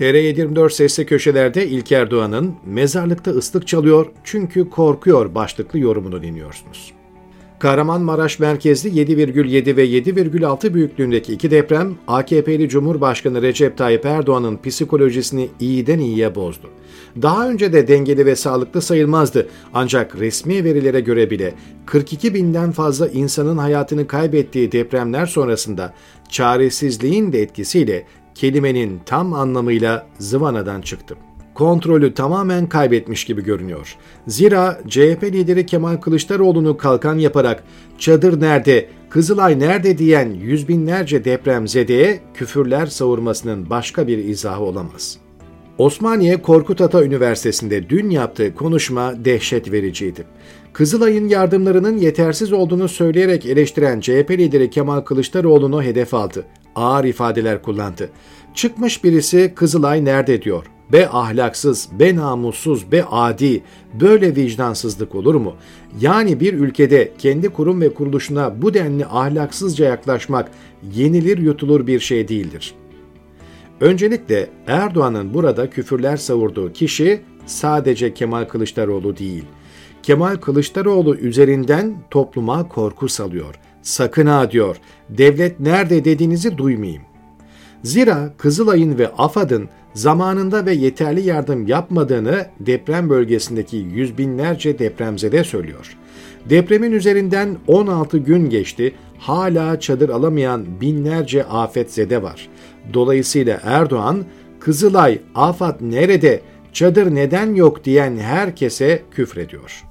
TR724 sesli köşelerde İlker Doğan'ın mezarlıkta ıslık çalıyor çünkü korkuyor başlıklı yorumunu dinliyorsunuz. Kahramanmaraş merkezli 7,7 ve 7,6 büyüklüğündeki iki deprem AKP'li Cumhurbaşkanı Recep Tayyip Erdoğan'ın psikolojisini iyiden iyiye bozdu. Daha önce de dengeli ve sağlıklı sayılmazdı ancak resmi verilere göre bile 42 binden fazla insanın hayatını kaybettiği depremler sonrasında çaresizliğin de etkisiyle kelimenin tam anlamıyla zıvanadan çıktı kontrolü tamamen kaybetmiş gibi görünüyor. Zira CHP lideri Kemal Kılıçdaroğlu'nu kalkan yaparak çadır nerede, Kızılay nerede diyen yüz binlerce depremzedeye küfürler savurmasının başka bir izahı olamaz. Osmaniye Korkut Ata Üniversitesi'nde dün yaptığı konuşma dehşet vericiydi. Kızılay'ın yardımlarının yetersiz olduğunu söyleyerek eleştiren CHP lideri Kemal Kılıçdaroğlu'nu hedef aldı. Ağır ifadeler kullandı. Çıkmış birisi Kızılay nerede diyor. Be ahlaksız, be namussuz, be adi, böyle vicdansızlık olur mu? Yani bir ülkede kendi kurum ve kuruluşuna bu denli ahlaksızca yaklaşmak yenilir yutulur bir şey değildir. Öncelikle Erdoğan'ın burada küfürler savurduğu kişi sadece Kemal Kılıçdaroğlu değil. Kemal Kılıçdaroğlu üzerinden topluma korku salıyor. Sakın ha diyor, devlet nerede dediğinizi duymayayım. Zira Kızılay'ın ve AFAD'ın zamanında ve yeterli yardım yapmadığını deprem bölgesindeki yüz binlerce depremzede söylüyor. Depremin üzerinden 16 gün geçti, hala çadır alamayan binlerce afetzede var. Dolayısıyla Erdoğan, Kızılay, AFAD nerede, çadır neden yok diyen herkese küfrediyor.''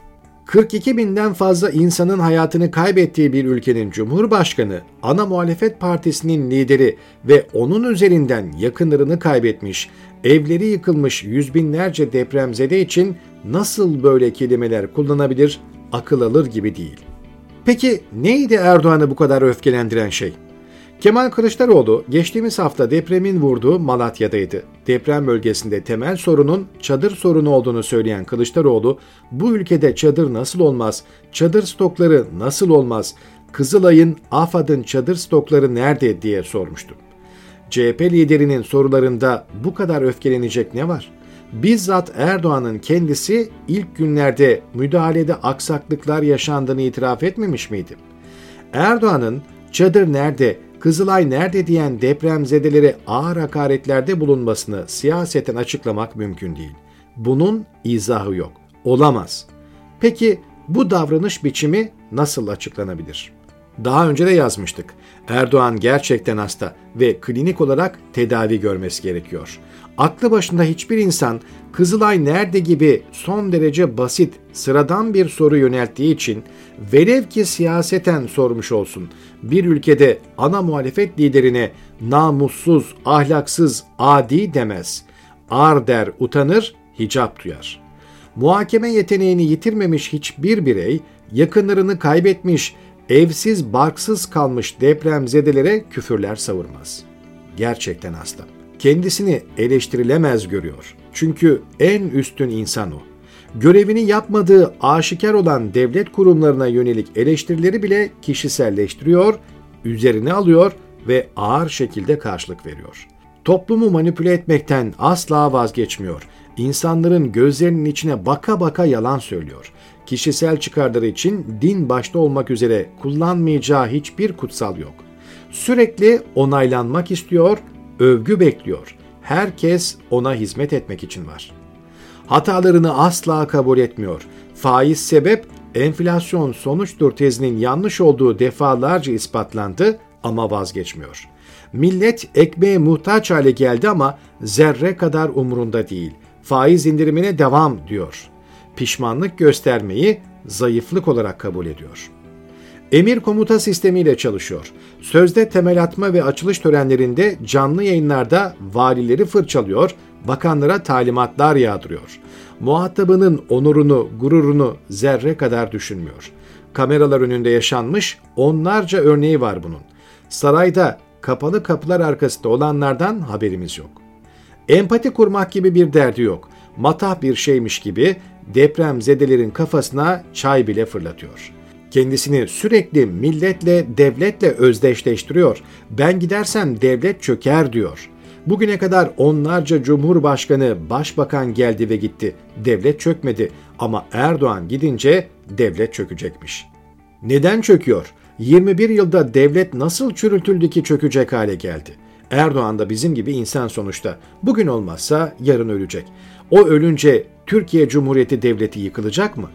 42 binden fazla insanın hayatını kaybettiği bir ülkenin cumhurbaşkanı, ana muhalefet partisinin lideri ve onun üzerinden yakınlarını kaybetmiş, evleri yıkılmış yüz binlerce depremzede için nasıl böyle kelimeler kullanabilir akıl alır gibi değil. Peki neydi Erdoğan'ı bu kadar öfkelendiren şey? Kemal Kılıçdaroğlu geçtiğimiz hafta depremin vurduğu Malatya'daydı. Deprem bölgesinde temel sorunun çadır sorunu olduğunu söyleyen Kılıçdaroğlu, bu ülkede çadır nasıl olmaz, çadır stokları nasıl olmaz, Kızılay'ın, AFAD'ın çadır stokları nerede diye sormuştu. CHP liderinin sorularında bu kadar öfkelenecek ne var? Bizzat Erdoğan'ın kendisi ilk günlerde müdahalede aksaklıklar yaşandığını itiraf etmemiş miydi? Erdoğan'ın çadır nerede, Kızılay nerede diyen depremzedelere ağır hakaretlerde bulunmasını siyaseten açıklamak mümkün değil. Bunun izahı yok. Olamaz. Peki bu davranış biçimi nasıl açıklanabilir? Daha önce de yazmıştık. Erdoğan gerçekten hasta ve klinik olarak tedavi görmesi gerekiyor. Aklı başında hiçbir insan Kızılay nerede gibi son derece basit, sıradan bir soru yönelttiği için velev ki siyaseten sormuş olsun. Bir ülkede ana muhalefet liderine namussuz, ahlaksız, adi demez. Ar der, utanır, hicap duyar. Muhakeme yeteneğini yitirmemiş hiçbir birey, yakınlarını kaybetmiş, evsiz barksız kalmış depremzedelere küfürler savurmaz. Gerçekten hasta. Kendisini eleştirilemez görüyor. Çünkü en üstün insan o. Görevini yapmadığı aşikar olan devlet kurumlarına yönelik eleştirileri bile kişiselleştiriyor, üzerine alıyor ve ağır şekilde karşılık veriyor. Toplumu manipüle etmekten asla vazgeçmiyor. İnsanların gözlerinin içine baka baka yalan söylüyor kişisel çıkarları için din başta olmak üzere kullanmayacağı hiçbir kutsal yok. Sürekli onaylanmak istiyor, övgü bekliyor. Herkes ona hizmet etmek için var. Hatalarını asla kabul etmiyor. Faiz sebep, enflasyon sonuçtur tezinin yanlış olduğu defalarca ispatlandı ama vazgeçmiyor. Millet ekmeğe muhtaç hale geldi ama zerre kadar umurunda değil. Faiz indirimine devam diyor pişmanlık göstermeyi zayıflık olarak kabul ediyor. Emir komuta sistemiyle çalışıyor. Sözde temel atma ve açılış törenlerinde canlı yayınlarda valileri fırçalıyor, bakanlara talimatlar yağdırıyor. Muhatabının onurunu, gururunu zerre kadar düşünmüyor. Kameralar önünde yaşanmış onlarca örneği var bunun. Sarayda kapalı kapılar arkasında olanlardan haberimiz yok. Empati kurmak gibi bir derdi yok. Matah bir şeymiş gibi deprem zedelerin kafasına çay bile fırlatıyor. Kendisini sürekli milletle, devletle özdeşleştiriyor. Ben gidersem devlet çöker diyor. Bugüne kadar onlarca cumhurbaşkanı, başbakan geldi ve gitti. Devlet çökmedi ama Erdoğan gidince devlet çökecekmiş. Neden çöküyor? 21 yılda devlet nasıl çürütüldü ki çökecek hale geldi? Erdoğan da bizim gibi insan sonuçta. Bugün olmazsa yarın ölecek. O ölünce Türkiye Cumhuriyeti Devleti yıkılacak mı?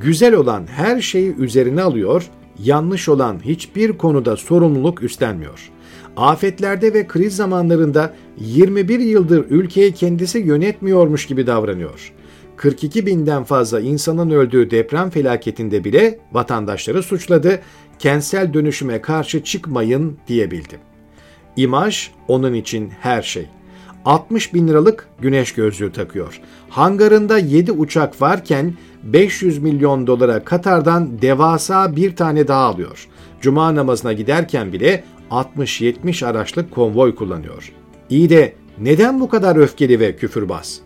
Güzel olan her şeyi üzerine alıyor, yanlış olan hiçbir konuda sorumluluk üstlenmiyor. Afetlerde ve kriz zamanlarında 21 yıldır ülkeyi kendisi yönetmiyormuş gibi davranıyor. 42 binden fazla insanın öldüğü deprem felaketinde bile vatandaşları suçladı, kentsel dönüşüme karşı çıkmayın diyebildi. İmaj onun için her şey. 60 bin liralık güneş gözlüğü takıyor. Hangarında 7 uçak varken 500 milyon dolara Katar'dan devasa bir tane daha alıyor. Cuma namazına giderken bile 60-70 araçlık konvoy kullanıyor. İyi de neden bu kadar öfkeli ve küfürbaz?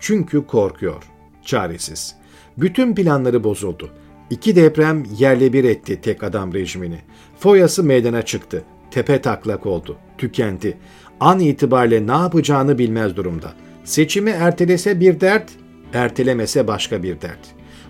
Çünkü korkuyor. Çaresiz. Bütün planları bozuldu. İki deprem yerle bir etti tek adam rejimini. Foyası meydana çıktı. Tepe taklak oldu. Tükendi. An itibariyle ne yapacağını bilmez durumda. Seçimi ertelese bir dert, ertelemese başka bir dert.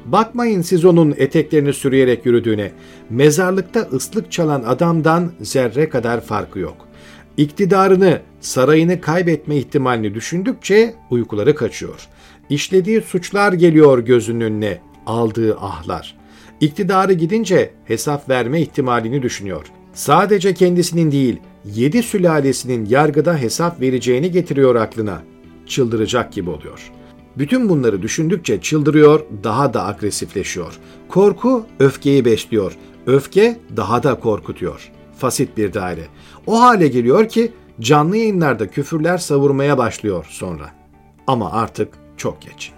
Bakmayın siz onun eteklerini sürüyerek yürüdüğüne. Mezarlıkta ıslık çalan adamdan zerre kadar farkı yok. İktidarını, sarayını kaybetme ihtimalini düşündükçe uykuları kaçıyor. İşlediği suçlar geliyor gözünün önüne, aldığı ahlar. İktidarı gidince hesap verme ihtimalini düşünüyor. Sadece kendisinin değil, yedi sülalesinin yargıda hesap vereceğini getiriyor aklına. Çıldıracak gibi oluyor. Bütün bunları düşündükçe çıldırıyor, daha da agresifleşiyor. Korku öfkeyi besliyor. Öfke daha da korkutuyor. Fasit bir daire. O hale geliyor ki canlı yayınlarda küfürler savurmaya başlıyor sonra. Ama artık çok geç.